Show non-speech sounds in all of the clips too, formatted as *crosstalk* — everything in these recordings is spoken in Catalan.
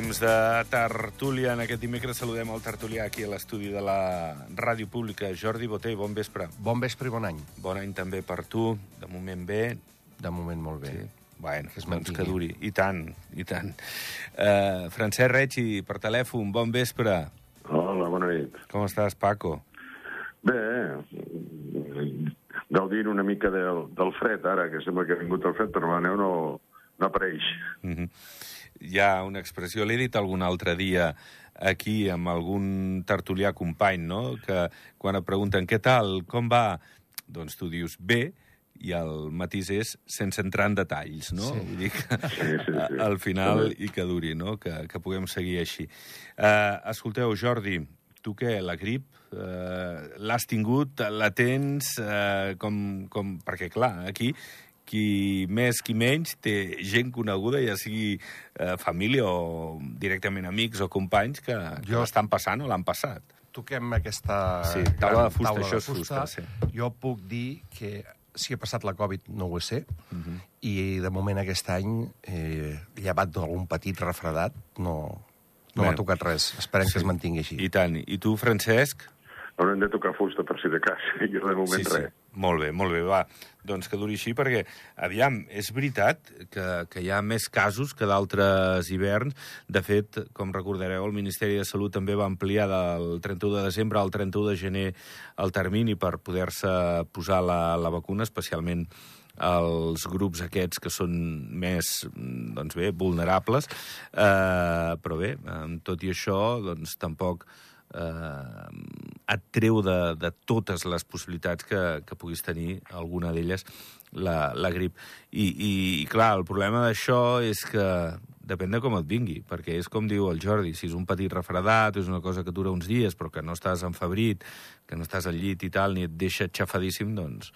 temps de tertúlia. En aquest dimecres saludem el tertulià aquí a l'estudi de la Ràdio Pública. Jordi Boté, bon vespre. Bon vespre i bon any. Bon any també per tu. De moment bé. De moment molt bé. Sí. Bueno, Que es doncs que duri. I tant, i tant. Uh, Francesc Regi, per telèfon, bon vespre. Hola, bona nit. Com estàs, Paco? Bé, gaudint una mica del, del fred, ara, que sembla que ha vingut el fred, però la neu no, no apareix. Mm -hmm. Hi ha una expressió, l'he dit algun altre dia aquí amb algun tertulià company, no?, que quan et pregunten què tal, com va, doncs tu dius bé, i el matís és sense entrar en detalls, no? Sí. Vull dir que Sí, sí, sí. al final i que duri, no? Que, que puguem seguir així. Uh, escolteu, Jordi, tu què, la grip, uh, l'has tingut, la tens, uh, com, com... Perquè, clar, aquí qui més, qui menys, té gent coneguda, ja sigui eh, família o directament amics o companys que, que Jo- l'estan passant o l'han passat. Toquem aquesta... Sí, taula gran de fusta, taula això de és fusta, sí. Jo puc dir que si he passat la Covid no ho sé, Uh -huh. i de moment aquest any, eh, llevat d'algun petit refredat, no, no m'ha tocat res. Esperem Sí. que es mantingui així. I tant. I tu, Francesc? Haurem de tocar fusta per si de cas, *laughs* i de moment res. Molt bé, molt bé, va. Doncs que duri així, perquè, aviam, és veritat que, que hi ha més casos que d'altres hiverns. De fet, com recordareu, el Ministeri de Salut també va ampliar del 31 de desembre al 31 de gener el termini per poder-se posar la, la vacuna, especialment els grups aquests que són més, doncs bé, vulnerables. Eh, però bé, tot i això, doncs tampoc eh, et treu de, de totes les possibilitats que, que puguis tenir, alguna d'elles, la, la grip. I, i, I, clar, el problema d'això és que depèn de com et vingui, perquè és com diu el Jordi, si és un petit refredat, és una cosa que dura uns dies, però que no estàs enfebrit, que no estàs al llit i tal, ni et deixa xafadíssim, doncs,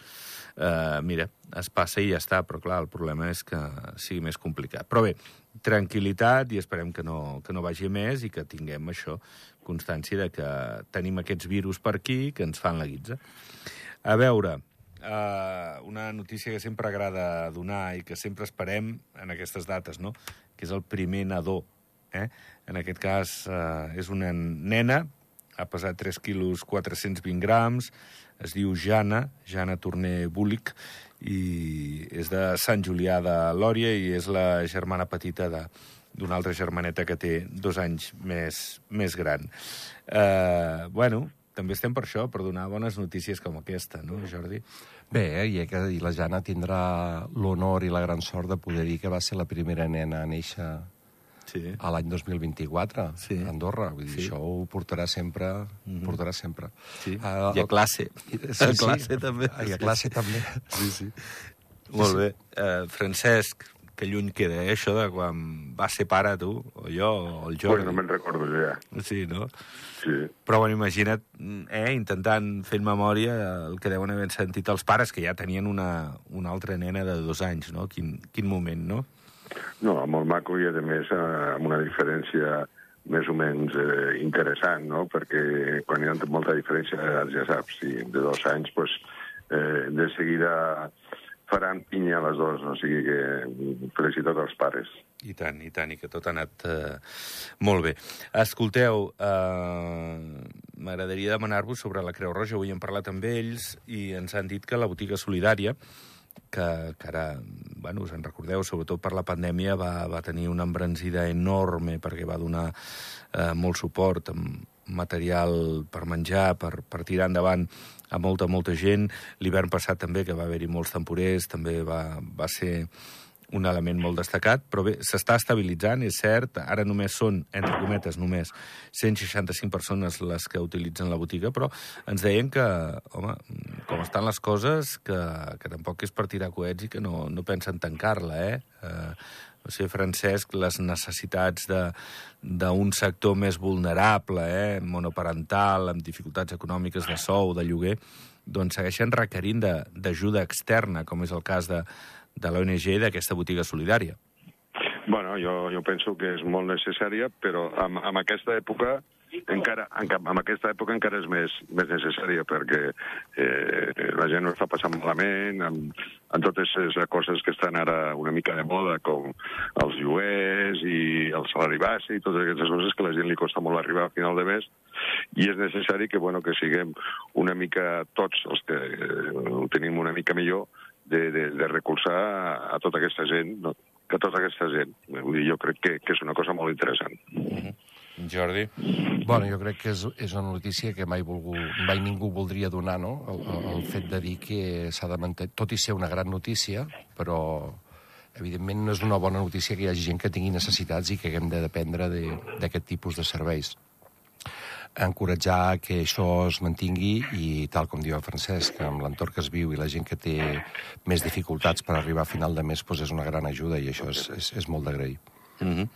eh, mira, es passa i ja està, però clar, el problema és que sigui més complicat. Però bé, tranquil·litat i esperem que no, que no vagi més i que tinguem això, constància de que tenim aquests virus per aquí que ens fan la guitza. A veure, uh, una notícia que sempre agrada donar i que sempre esperem en aquestes dates, no?, que és el primer nadó. Eh? En aquest cas uh, és una nena, ha pesat 3 quilos 420 grams, es diu Jana, Jana Torner Búlic, i és de Sant Julià de Lòria i és la germana petita de, d'una altra germaneta que té dos anys més, més gran. Eh, bueno, també estem per això, per donar bones notícies com aquesta, no, Jordi? Bé, eh, i, que, i la Jana tindrà l'honor i la gran sort de poder dir que va ser la primera nena a néixer Sí. a l'any 2024 Sí. a Andorra. Vull dir, Sí. això ho portarà sempre. Mm -hmm. portarà sempre. Sí. Ah, I a classe. Sí, a classe també. I a classe també. Sí, sí. Molt bé. Uh, Francesc, que lluny queda, eh, això de quan vas ser pare, tu, o jo, o el Jordi. Bueno, no me'n recordo ja. Sí, no? Sí. Però, bueno, imagina't, eh, intentant fer memòria el que deuen haver sentit els pares, que ja tenien una, una altra nena de dos anys, no? Quin, quin moment, no? No, molt maco i, a més, eh, amb una diferència més o menys eh, interessant, no? Perquè quan hi ha molta diferència, ja saps, si de dos anys, pues, eh, de seguida faran pinya les dues, o sigui que felicitat als pares. I tant, i tant, i que tot ha anat eh, molt bé. Escolteu, eh, m'agradaria demanar-vos sobre la Creu Roja. Avui hem parlat amb ells i ens han dit que la botiga solidària, que, que ara, bueno, us en recordeu, sobretot per la pandèmia, va, va tenir una embranzida enorme perquè va donar eh, molt suport amb material per menjar, per, per tirar endavant a molta, molta gent. L'hivern passat també, que va haver-hi molts temporers, també va, va ser un element molt destacat, però bé, s'està estabilitzant, és cert, ara només són, entre cometes, només 165 persones les que utilitzen la botiga, però ens deien que, home, com estan les coses, que, que tampoc és per tirar coets i que no, no pensen tancar-la, eh? eh? No sé, Francesc, les necessitats d'un sector més vulnerable, eh? monoparental, amb dificultats econòmiques de sou, de lloguer, doncs segueixen requerint d'ajuda externa, com és el cas de, de l'ONG i d'aquesta botiga solidària. Bueno, jo, jo penso que és molt necessària, però en, en aquesta època encara, en, en aquesta època encara és més, més necessària perquè eh, la gent no està passant malament amb, amb totes les coses que estan ara una mica de moda, com els lloguers i el salari base i totes aquestes coses que la gent li costa molt arribar a final de mes i és necessari que, bueno, que siguem una mica tots els que eh, ho tenim una mica millor de, de, de recolzar a, a tota aquesta gent, no? que tota aquesta gent. Vull dir, jo crec que, que és una cosa molt interessant. Mm -hmm. Jordi? Bueno, jo crec que és, és una notícia que mai, volgut, mai ningú voldria donar, no? El, el fet de dir que s'ha de mantenir... Tot i ser una gran notícia, però evidentment no és una bona notícia que hi hagi gent que tingui necessitats i que haguem de dependre d'aquest de, tipus de serveis encoratjar que això es mantingui i, tal com diu el Francesc, amb l'entorn que es viu i la gent que té més dificultats per arribar a final de mes doncs és una gran ajuda i això és, és, és molt d'agrair. Mm -hmm.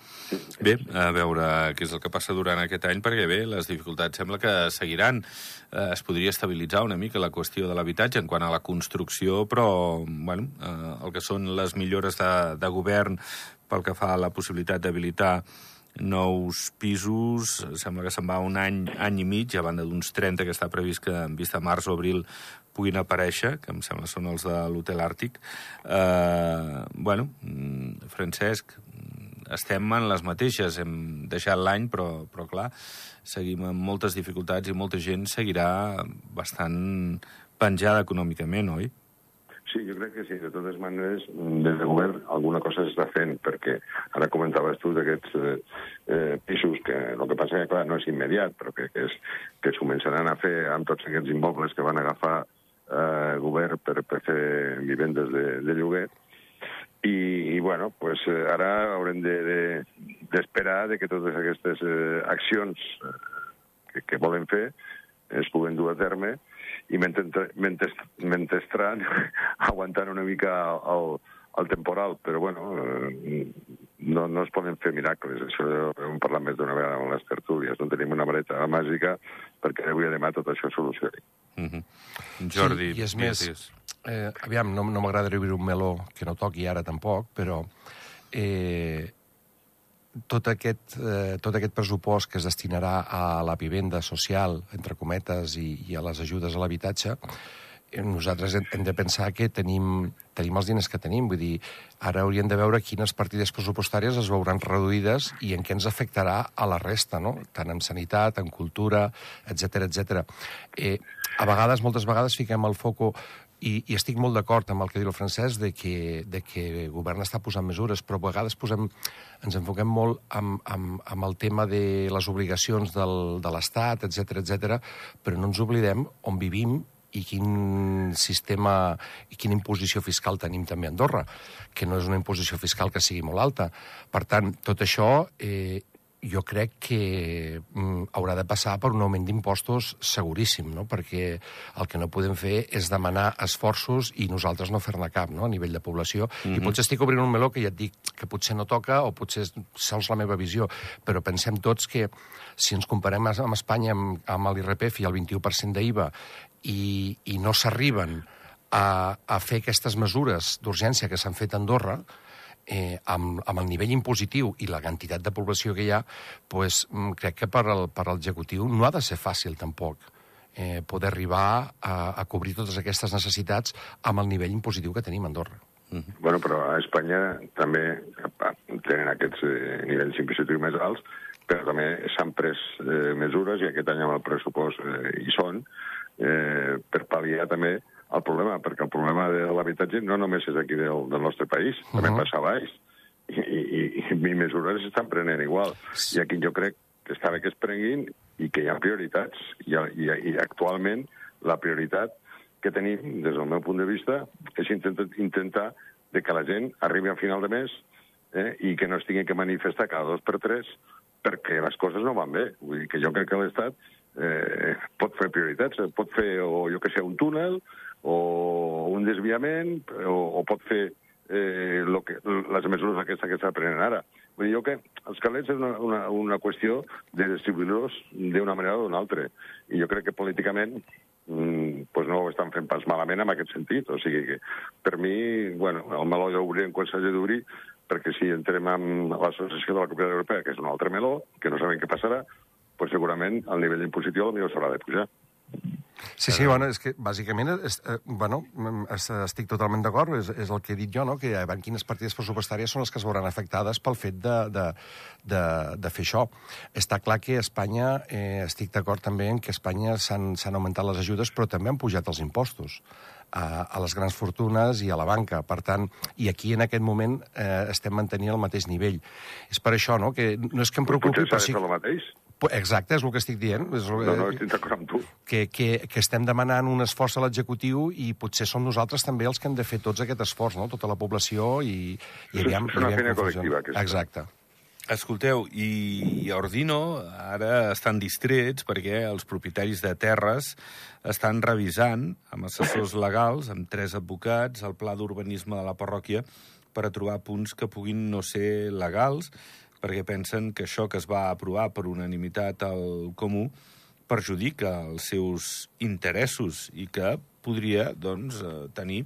Bé, a veure què és el que passa durant aquest any, perquè bé, les dificultats sembla que seguiran. Eh, es podria estabilitzar una mica la qüestió de l'habitatge en quant a la construcció, però bueno, eh, el que són les millores de, de govern pel que fa a la possibilitat d'habilitar nous pisos, sembla que se'n va un any, any i mig, a banda d'uns 30 que està previst que en vista març o abril puguin aparèixer, que em sembla són els de l'Hotel Àrtic. Eh, bueno, mm, Francesc, estem en les mateixes, hem deixat l'any, però, però clar, seguim amb moltes dificultats i molta gent seguirà bastant penjada econòmicament, oi? Sí, jo crec que sí. De totes maneres, des de govern alguna cosa s'està fent, perquè ara comentaves tu d'aquests eh, eh, pisos que el que passa que, clar, no és immediat, però que, que, és, que es començaran a fer amb tots aquests immobles que van agafar eh, govern per, per fer vivendes de, de lloguer. I, i bueno, pues, eh, ara haurem d'esperar de, de, de que totes aquestes eh, accions eh, que, que volen fer es puguen dur a terme i mentrestant *laughs* aguantant una mica el, el temporal, però bueno, eh, no, no es poden fer miracles, això ho hem parlat més d'una vegada amb les tertúlies, no tenim una vareta màgica perquè avui a demà tot això solucioni. Mm -hmm. Jordi, sí, i és més, eh, aviam, no, no m'agrada obrir un meló que no toqui ara tampoc, però eh, tot aquest, eh, tot aquest pressupost que es destinarà a la vivenda social, entre cometes, i, i a les ajudes a l'habitatge, eh, nosaltres hem de pensar que tenim, tenim els diners que tenim. Vull dir, ara hauríem de veure quines partides pressupostàries es veuran reduïdes i en què ens afectarà a la resta, no? tant en sanitat, en cultura, etc etc. Eh, a vegades, moltes vegades, fiquem el foco i, i estic molt d'acord amb el que diu el francès de que, de que el govern està posant mesures, però a vegades posem, ens enfoquem molt amb, amb, amb el tema de les obligacions del, de l'Estat, etc etc, però no ens oblidem on vivim i quin sistema i quina imposició fiscal tenim també a Andorra, que no és una imposició fiscal que sigui molt alta. Per tant, tot això eh, jo crec que mm, haurà de passar per un augment d'impostos seguríssim, no? perquè el que no podem fer és demanar esforços i nosaltres no fer-ne cap no? a nivell de població. Mm -hmm. I mhm. potser estic obrint un meló que ja et dic que potser no toca o potser és sols la meva visió, però pensem tots que si ens comparem amb Espanya amb, amb l'IRPF i el 21% d'IVA i, i no s'arriben a, a fer aquestes mesures d'urgència que s'han fet a Andorra, eh, amb, amb el nivell impositiu i la quantitat de població que hi ha, pues, mm, crec que per, al, per no ha de ser fàcil tampoc eh, poder arribar a, a cobrir totes aquestes necessitats amb el nivell impositiu que tenim a Andorra. Mm -hmm. Bueno, però a Espanya també tenen aquests eh, nivells impositius més alts, però també s'han pres eh, mesures, i aquest any amb el pressupost eh, hi són, eh, per pal·liar també el problema, perquè el problema de l'habitatge no només és aquí del, del nostre país, uh -huh. també passa a baix. I, i, i mesures s'estan prenent igual. I aquí jo crec que està bé que es prenguin i que hi ha prioritats. I, i, i actualment la prioritat que tenim, des del meu punt de vista, és intentar, intentar de que la gent arribi al final de mes eh, i que no es tingui que manifestar cada dos per tres perquè les coses no van bé. Vull dir que jo crec que l'Estat eh, pot fer prioritats, pot fer, o jo que sé, un túnel, o un desviament, o, o pot fer eh, lo que, les mesures aquestes que està prenent ara. Vull dir jo que els calés és una, una, una qüestió de distribuir-los d'una manera o d'una altra. I jo crec que políticament mm, pues no ho estan fent pas malament en aquest sentit. O sigui que, per mi, bueno, el meló ja obrirem quan s'hagi d'obrir, perquè si entrem amb l'associació de la Comunitat Europea, que és un altre meló, que no sabem què passarà, pues segurament el nivell impositiu potser s'haurà de pujar. Sí, sí, bueno, és que bàsicament, és, eh, bueno, es, estic totalment d'acord, és, és el que he dit jo, no? que a veure quines partides pressupostàries són les que es veuran afectades pel fet de, de, de, de fer això. Està clar que a Espanya, eh, estic d'acord també en que a Espanya s'han augmentat les ajudes, però també han pujat els impostos a, a les grans fortunes i a la banca. Per tant, i aquí en aquest moment eh, estem mantenint el mateix nivell. És per això, no?, que no és que em preocupi... Potser s'ha de fer el mateix? Exacte, és el que estic dient. És el, no, no, estic d'acord amb tu. Que, que, que estem demanant un esforç a l'executiu i potser som nosaltres també els que hem de fer tots aquest esforç, no? tota la població i, i aviam... És una feina col·lectiva, aquesta. Exacte. Escolteu, i, i Ordino ara estan distrets perquè els propietaris de terres estan revisant amb assessors legals, amb tres advocats, el pla d'urbanisme de la parròquia per a trobar punts que puguin no ser legals, perquè pensen que això que es va aprovar per unanimitat al comú perjudica els seus interessos i que podria doncs, eh, tenir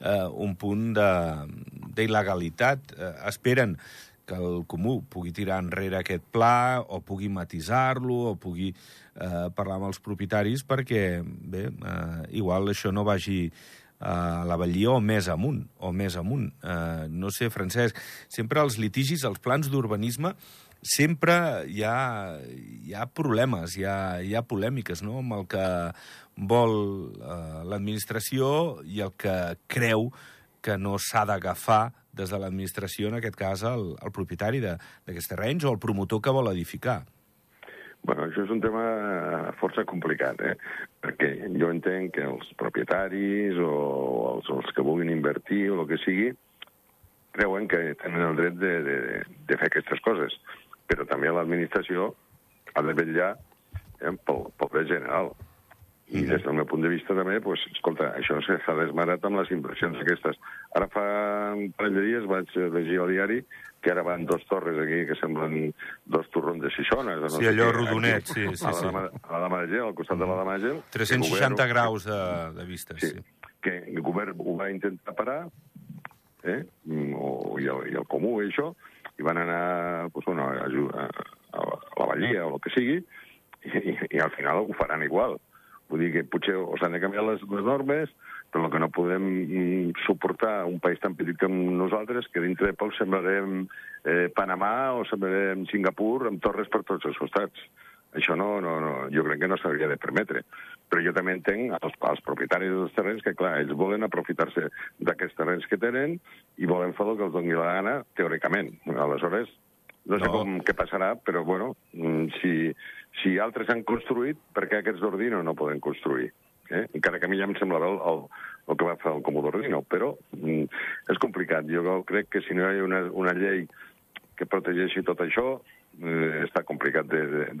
eh, un punt d'il·legalitat. Eh, esperen que el comú pugui tirar enrere aquest pla o pugui matisar-lo o pugui eh, parlar amb els propietaris perquè, bé, eh, igual això no vagi a la Vallia o més amunt, o més amunt. Uh, no sé, Francesc, sempre els litigis, els plans d'urbanisme, sempre hi ha, hi ha problemes, hi ha, hi ha polèmiques no? amb el que vol uh, l'administració i el que creu que no s'ha d'agafar des de l'administració, en aquest cas el, el propietari d'aquests terrenys o el promotor que vol edificar. Bueno, això és un tema força complicat, eh? perquè jo entenc que els propietaris o els, els que vulguin invertir o el que sigui creuen que tenen el dret de, de, de fer aquestes coses, però també l'administració ha de vetllar eh, pel, pel bé general. I des del meu punt de vista també, pues, escolta, això s'ha desmarat amb les inversions aquestes. Ara fa un parell de dies vaig llegir al diari que ara van dos torres aquí que semblen dos torrons de Xixones. No sí, allò rodonet, sí, sí. A la, sí. a la Damasgel, al costat de la Damasgel. 360 govern, graus de, de vista, sí. sí. Que el govern ho va intentar parar, eh? o, i, el, i el comú i això, i van anar pues, bueno, a, a, a, la Vallia o el que sigui, i, i, i al final ho faran igual. Vull dir que potser o s'han de canviar les, les normes, però el que no podem mm, suportar un país tan petit com nosaltres, que dintre de poc semblarem eh, Panamà o semblarem Singapur amb torres per tots els costats. Això no, no, no, jo crec que no s'hauria de permetre. Però jo també entenc als, als propietaris dels terrenys que, clar, ells volen aprofitar-se d'aquests terrenys que tenen i volen fer el que els doni la gana, teòricament. Aleshores, no sé no. com què passarà, però, bueno, mm, si, si altres han construït, per què aquests d'Ordino no poden construir? Eh? Encara que a mi ja em sembla bé el, el, el que va fer el Comú d'Ordino, però mm, és complicat. Jo crec que si no hi ha una, una llei que protegeixi tot això, eh, està complicat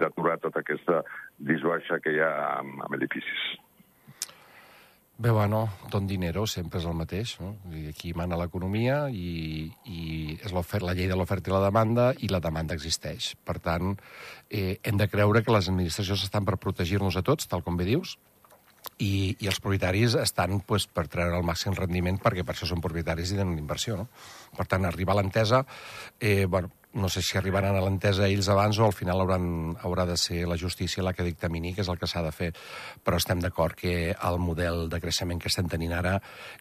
d'aturar tota aquesta disbaixa que hi ha amb, amb edificis. Bé, bueno, don dinero sempre és el mateix. No? Aquí mana l'economia i, i és la llei de l'oferta i la demanda i la demanda existeix. Per tant, eh, hem de creure que les administracions estan per protegir-nos a tots, tal com bé dius, i, i els propietaris estan pues, per treure el màxim rendiment perquè per això són propietaris i tenen inversió. No? Per tant, arribar a l'entesa, eh, bueno, no sé si arribaran a l'entesa ells abans o al final hauran, haurà de ser la justícia la que dictamini, que és el que s'ha de fer. Però estem d'acord que el model de creixement que estem tenint ara,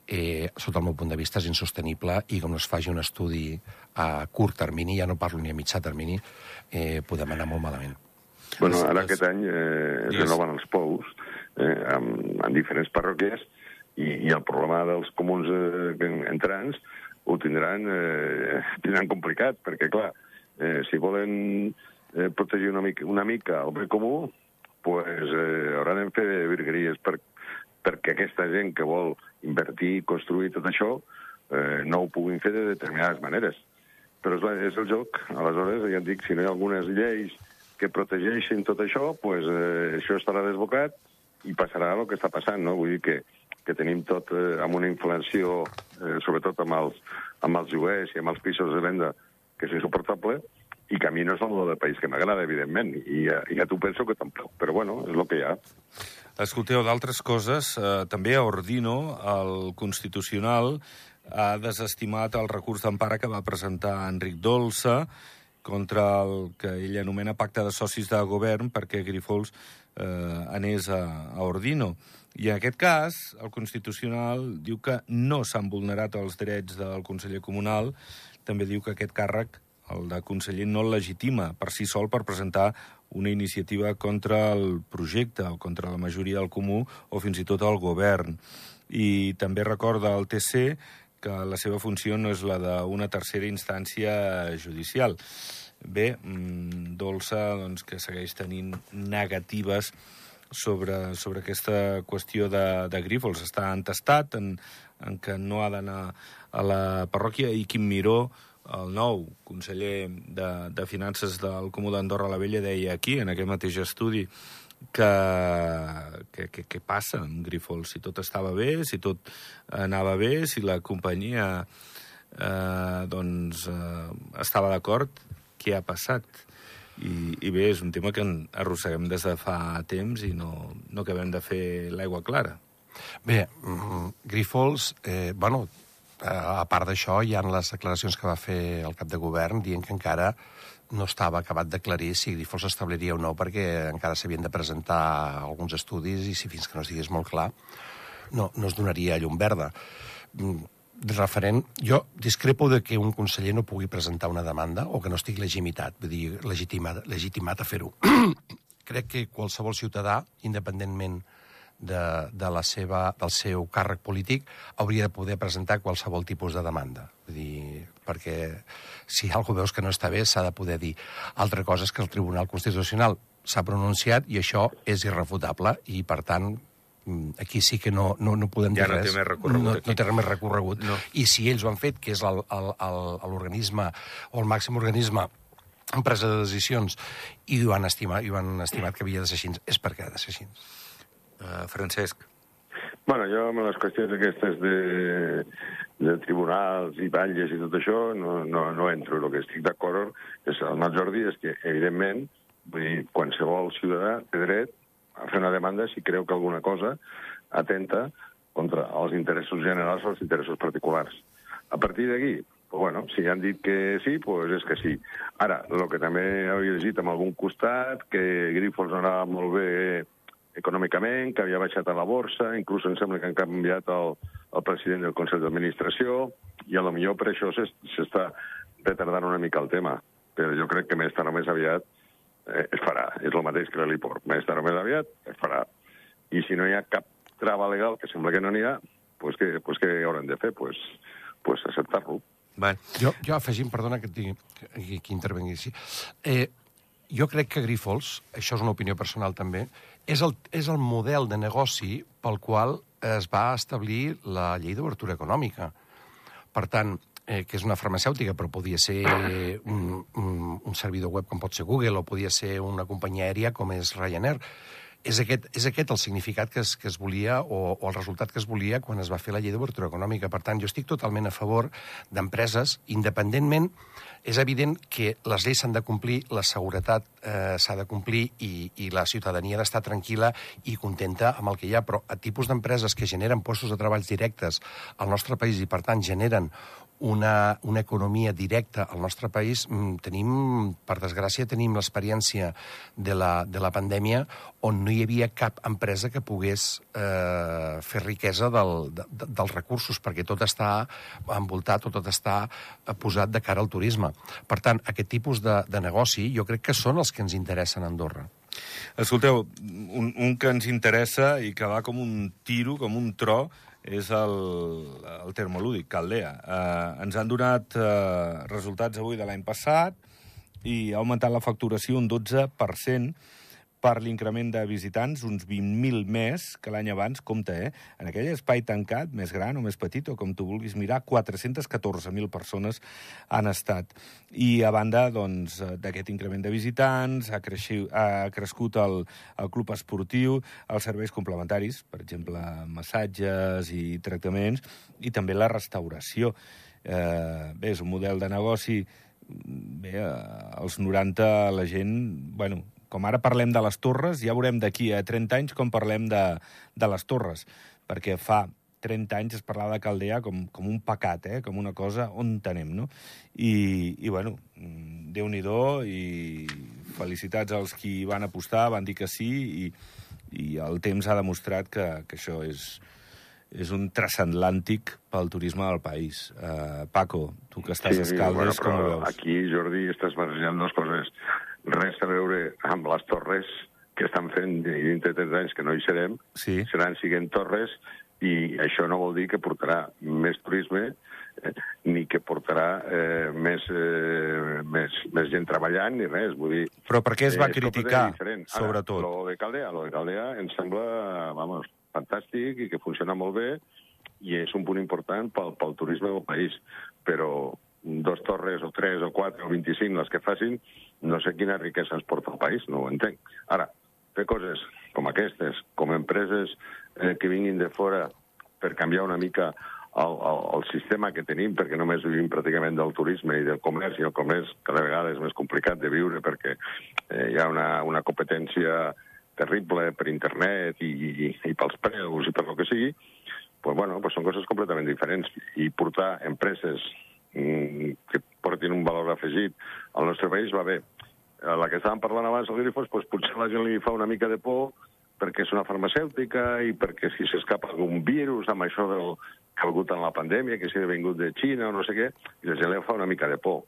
eh, sota el meu punt de vista, és insostenible i com no es faci un estudi a curt termini, ja no parlo ni a mitjà termini, eh, podem anar molt malament. Bueno, ara aquest any eh, es renoven els pous eh, en, en diferents parròquies i, i el problema dels comuns eh, entrants ho tindran, eh, tindran complicat, perquè, clar, eh, si volen eh, protegir una mica, una mica el bé comú, pues, eh, hauran de fer virgueries per, perquè aquesta gent que vol invertir, construir tot això, eh, no ho puguin fer de determinades maneres. Però és, és el joc. Aleshores, ja et dic, si no hi ha algunes lleis que protegeixin tot això, pues, eh, això estarà desbocat i passarà el que està passant, no? Vull dir que que tenim tot eh, amb una inflació, eh, sobretot amb els, amb els lloguers i amb els pisos de venda, que és insuportable, i que a mi no és el del país que m'agrada, evidentment, i, i ja t'ho penso que tampoc, però bueno, és el que hi ha. Escolteu, d'altres coses, eh, també a Ordino, el Constitucional ha desestimat el recurs d'empara que va presentar Enric Dolça contra el que ell anomena pacte de socis de govern perquè Grifols eh, anés a, a Ordino. I en aquest cas, el Constitucional diu que no s'han vulnerat els drets del conseller comunal, també diu que aquest càrrec, el de conseller, no el legitima per si sol per presentar una iniciativa contra el projecte o contra la majoria del comú o fins i tot el govern. I també recorda el TC que la seva funció no és la d'una tercera instància judicial. Bé, mm, Dolça, doncs, que segueix tenint negatives sobre, sobre aquesta qüestió de, de Grífols. Està entestat en, en que no ha d'anar a la parròquia i Quim Miró, el nou conseller de, de Finances del Comú d'Andorra la Vella, deia aquí, en aquest mateix estudi, que, que, que, que passa amb Grífols, si tot estava bé, si tot anava bé, si la companyia eh, doncs, eh, estava d'acord, què ha passat? I, I bé, és un tema que arrosseguem des de fa temps i no, no acabem de fer l'aigua clara. Bé, mm, Grifols, eh, bueno, a part d'això, hi ha les declaracions que va fer el cap de govern dient que encara no estava acabat d'aclarir si Grifols establiria o no, perquè encara s'havien de presentar alguns estudis i si fins que no estigués molt clar no, no es donaria llum verda. Mm, referent, jo discrepo de que un conseller no pugui presentar una demanda o que no estigui legitimitat, vull dir, legitimat, legitimat a fer-ho. *clears throat* Crec que qualsevol ciutadà, independentment de, de la seva, del seu càrrec polític, hauria de poder presentar qualsevol tipus de demanda. Vull dir, perquè si algú veus que no està bé, s'ha de poder dir. Altra cosa és que el Tribunal Constitucional s'ha pronunciat i això és irrefutable i, per tant, Mm, aquí sí que no, no, no podem ja dir no res. Té més recorregut no, aquí. no té més recorregut. No. I si ells ho han fet, que és l'organisme o el màxim organisme en presa de decisions i ho han estimat, i ho han estimat que havia de ser així, és perquè ha de ser així. Uh, Francesc. Bueno, jo amb les qüestions aquestes de, de tribunals i batlles i tot això no, no, no entro. El que estic d'acord és el mal Jordi és que, evidentment, vull dir, qualsevol ciutadà té dret a fer una demanda si creu que alguna cosa atenta contra els interessos generals o els interessos particulars. A partir d'aquí, bueno, si han dit que sí, pues és que sí. Ara, el que també havia llegit amb algun costat, que Grifols anava molt bé econòmicament, que havia baixat a la borsa, inclús em sembla que han canviat el, el president del Consell d'Administració, i a lo millor per això s'està retardant una mica el tema. Però jo crec que més tard o més aviat eh, es farà. És el mateix que l'heliport. Més tard o més aviat es farà. I si no hi ha cap trava legal, que sembla que no n'hi ha, pues que, pues que haurem de fer? Pues, pues acceptar-lo. Bé, Jo, jo afegim, perdona que, et digui, que, que intervengui així, eh, jo crec que Grifols, això és una opinió personal també, és el, és el model de negoci pel qual es va establir la llei d'obertura econòmica. Per tant, eh, que és una farmacèutica, però podia ser un, un, un servidor web com pot ser Google o podia ser una companyia aèria com és Ryanair. És aquest, és aquest el significat que es, que es volia o, o el resultat que es volia quan es va fer la llei d'obertura econòmica. Per tant, jo estic totalment a favor d'empreses, independentment és evident que les lleis s'han de complir, la seguretat eh, s'ha de complir i, i la ciutadania ha d'estar tranquil·la i contenta amb el que hi ha, però a tipus d'empreses que generen postos de treballs directes al nostre país i, per tant, generen una, una economia directa al nostre país, mm, tenim, per desgràcia, tenim l'experiència de, la, de la pandèmia on no hi havia cap empresa que pogués eh, fer riquesa del, de, de, dels recursos, perquè tot està envoltat o tot està eh, posat de cara al turisme. Per tant, aquest tipus de, de negoci jo crec que són els que ens interessen a Andorra. Escolteu, un, un que ens interessa i que va com un tiro, com un tro, és el, el termolúdic, Caldea. Eh, ens han donat eh, resultats avui de l'any passat i ha augmentat la facturació un 12% per l'increment de visitants, uns 20.000 més que l'any abans, compte, eh? En aquell espai tancat, més gran o més petit, o com tu vulguis mirar, 414.000 persones han estat. I a banda, doncs, d'aquest increment de visitants, ha, creixi, ha crescut el, el club esportiu, els serveis complementaris, per exemple, massatges i tractaments, i també la restauració. Eh, bé, és un model de negoci bé, als 90 la gent, bueno, com ara parlem de les torres, ja veurem d'aquí a 30 anys com parlem de, de les torres, perquè fa 30 anys es parlava de Caldea com, com un pecat, eh? com una cosa on tenem, no? I, i bueno, mm, Déu-n'hi-do i felicitats als qui van apostar, van dir que sí i, i el temps ha demostrat que, que això és, és un transatlàntic pel turisme del país. Uh, Paco, tu que estàs sí, a Escaldes, bueno, com ho veus? Aquí, Jordi, estàs barrejant dues coses. Res a veure amb les torres que estan fent dintre de 3 anys que no hi serem, sí. seran siguent torres, i això no vol dir que portarà més turisme eh, ni que portarà eh, més, eh, més, més gent treballant ni res. Vull dir, Però per què es va eh, criticar, Ara, sobretot? Lo de Caldea, lo de Caldea em sembla, vamos, fantàstic i que funciona molt bé i és un punt important pel, pel turisme del país. Però dos torres o tres o quatre o 25, les que facin, no sé quina riquesa ens porta el país, no ho entenc. Ara, fer coses com aquestes, com empreses eh, que vinguin de fora per canviar una mica el, el, el sistema que tenim, perquè només vivim pràcticament del turisme i del comerç, i el comerç cada vegada és més complicat de viure perquè eh, hi ha una, una competència terrible per internet i, i, i pels preus i per lo que sigui, pues, bueno, pues són coses completament diferents. I portar empreses que portin un valor afegit al nostre país va bé. A la que estàvem parlant abans, el Grifos, pues, potser la gent li fa una mica de por perquè és una farmacèutica i perquè si s'escapa algun virus amb això del, hagut en la pandèmia, que si ha vingut de Xina o no sé què, i la gent li fa una mica de por.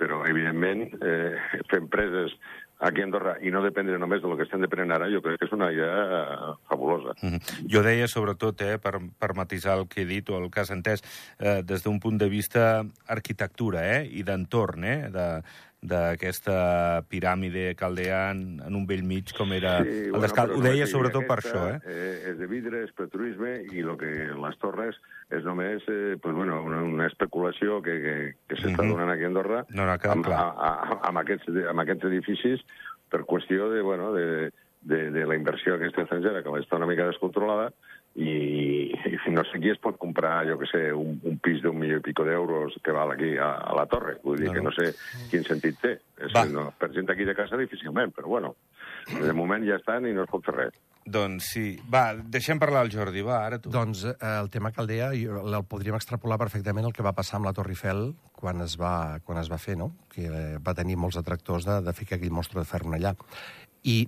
Però, evidentment, eh, fer empreses aquí a Andorra i no dependre només del que estem depenent ara, jo crec que és una idea eh, fabulosa. Mm -hmm. Jo deia, sobretot, eh, per, per matisar el que he dit o el que has entès, eh, des d'un punt de vista arquitectura eh, i d'entorn, eh, de, d'aquesta piràmide caldea en, en un vell mig com era Sí, el bueno, d'Escal. Ho deia sobretot per aquesta, això, eh? eh? És de vidre, és per turisme, i lo que les torres és només eh, pues, bueno, una, una especulació que, que, que s'està Mhm. donant aquí a Andorra No, no, amb, clar. a, a, amb, aquests, amb aquests edificis per qüestió de, bueno, de, de, de la inversió aquesta estrangera, que està una mica descontrolada, i, i no sé qui es pot comprar, jo que sé, un, un pis d'un milió i pico d'euros que val aquí a, a la torre. Vull dir No, que no. no sé quin sentit té. És, Va. no, per gent d'aquí de casa difícilment, però bueno, de moment ja estan i no es pot fer res. Doncs sí. Va, deixem parlar el Jordi, va, ara tu. Doncs eh, el tema Caldea jo- el podríem extrapolar perfectament el que va passar amb la Torre Eiffel quan es va, quan es va fer, no? que eh, va tenir molts atractors de, de ficar aquell monstre de ferro allà. I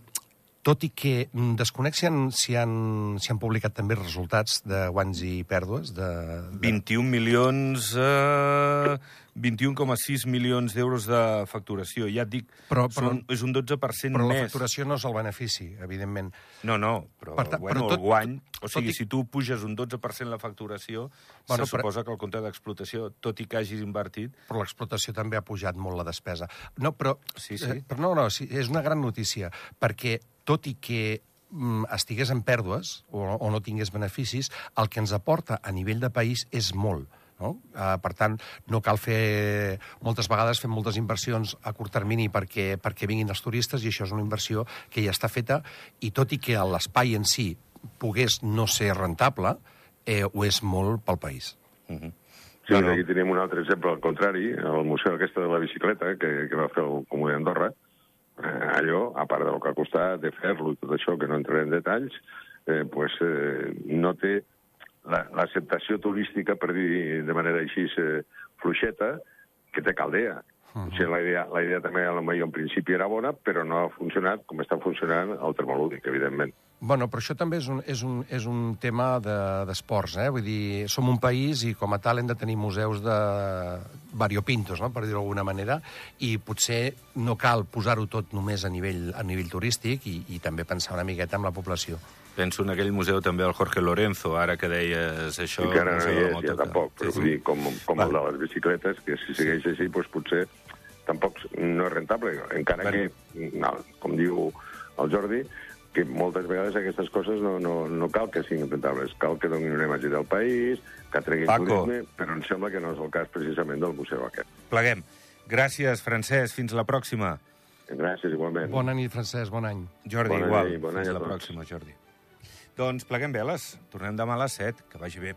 tot i que mm, desconec si han, si, han, si han publicat també resultats de guanys i pèrdues de, de, 21 milions... Eh, 21,6 milions d'euros de facturació. Ja et dic, Però- però- són, és un 12% però la més. facturació no és el benefici, evidentment. No, no, però, Per ta- bueno, però tot- el guany... O sigui, i- si tu puges un 12% la facturació, Bueno, se però- suposa que el compte d'explotació, tot i que hagis invertit... però l'explotació també ha pujat molt la despesa. No, però, Sí, sí. Eh, però no, no, sí, és una gran notícia, perquè tot i que mm, estigués en pèrdues o, o no tingués beneficis, el que ens aporta a nivell de país és molt. No? Uh, per tant, no cal fer... Moltes vegades fem moltes inversions a curt termini perquè, perquè vinguin els turistes i això és una inversió que ja està feta i tot i que l'espai en si pogués no ser rentable, eh, ho és molt pel país. Uh -huh. Sí, no. aquí tenim un altre exemple al contrari, el museu aquesta de la bicicleta que, que va fer el Comú d'Andorra. Eh, allò, a part del que ha costat de fer-lo i tot això, que no entraré en detalls, eh, pues, eh, no té la- l'acceptació turística, per dir de manera així eh, fluixeta, que té Caldea. Uh -huh. o sigui, la, idea, la idea també, a lo millor, en principi era bona, però no ha funcionat com està funcionant el termolúdic, evidentment. Bueno, però això també és un, és un, és un tema de- d'esports, de, eh? Vull dir, som un país i com a tal hem de tenir museus de variopintos, no? per dir-ho d'alguna manera, i potser no cal posar-ho tot només a nivell, a nivell turístic i, i també pensar una miqueta en la població. Penso en aquell museu també el Jorge Lorenzo, ara que deies això... I que ara no hi és, ja tampoc, però Sí, vull sí. dir, com, com Val. el de les bicicletes, que si segueix així, doncs potser tampoc no és rentable, encara Bueno. que, no, com diu el Jordi, que moltes vegades aquestes coses no, no, no cal que siguin rentables, cal que donin una imatge del país, que treguin Paco. turisme, però em sembla que no és el cas precisament del museu aquest. Pleguem. Gràcies, Francesc. Fins la pròxima. Gràcies, igualment. Bona nit, Francesc, bon any. Jordi, Bona igual. nit, bon any Fins a la tots. pròxima, Jordi. Doncs pleguem veles. Tornem demà a les 7. Que vagi bé.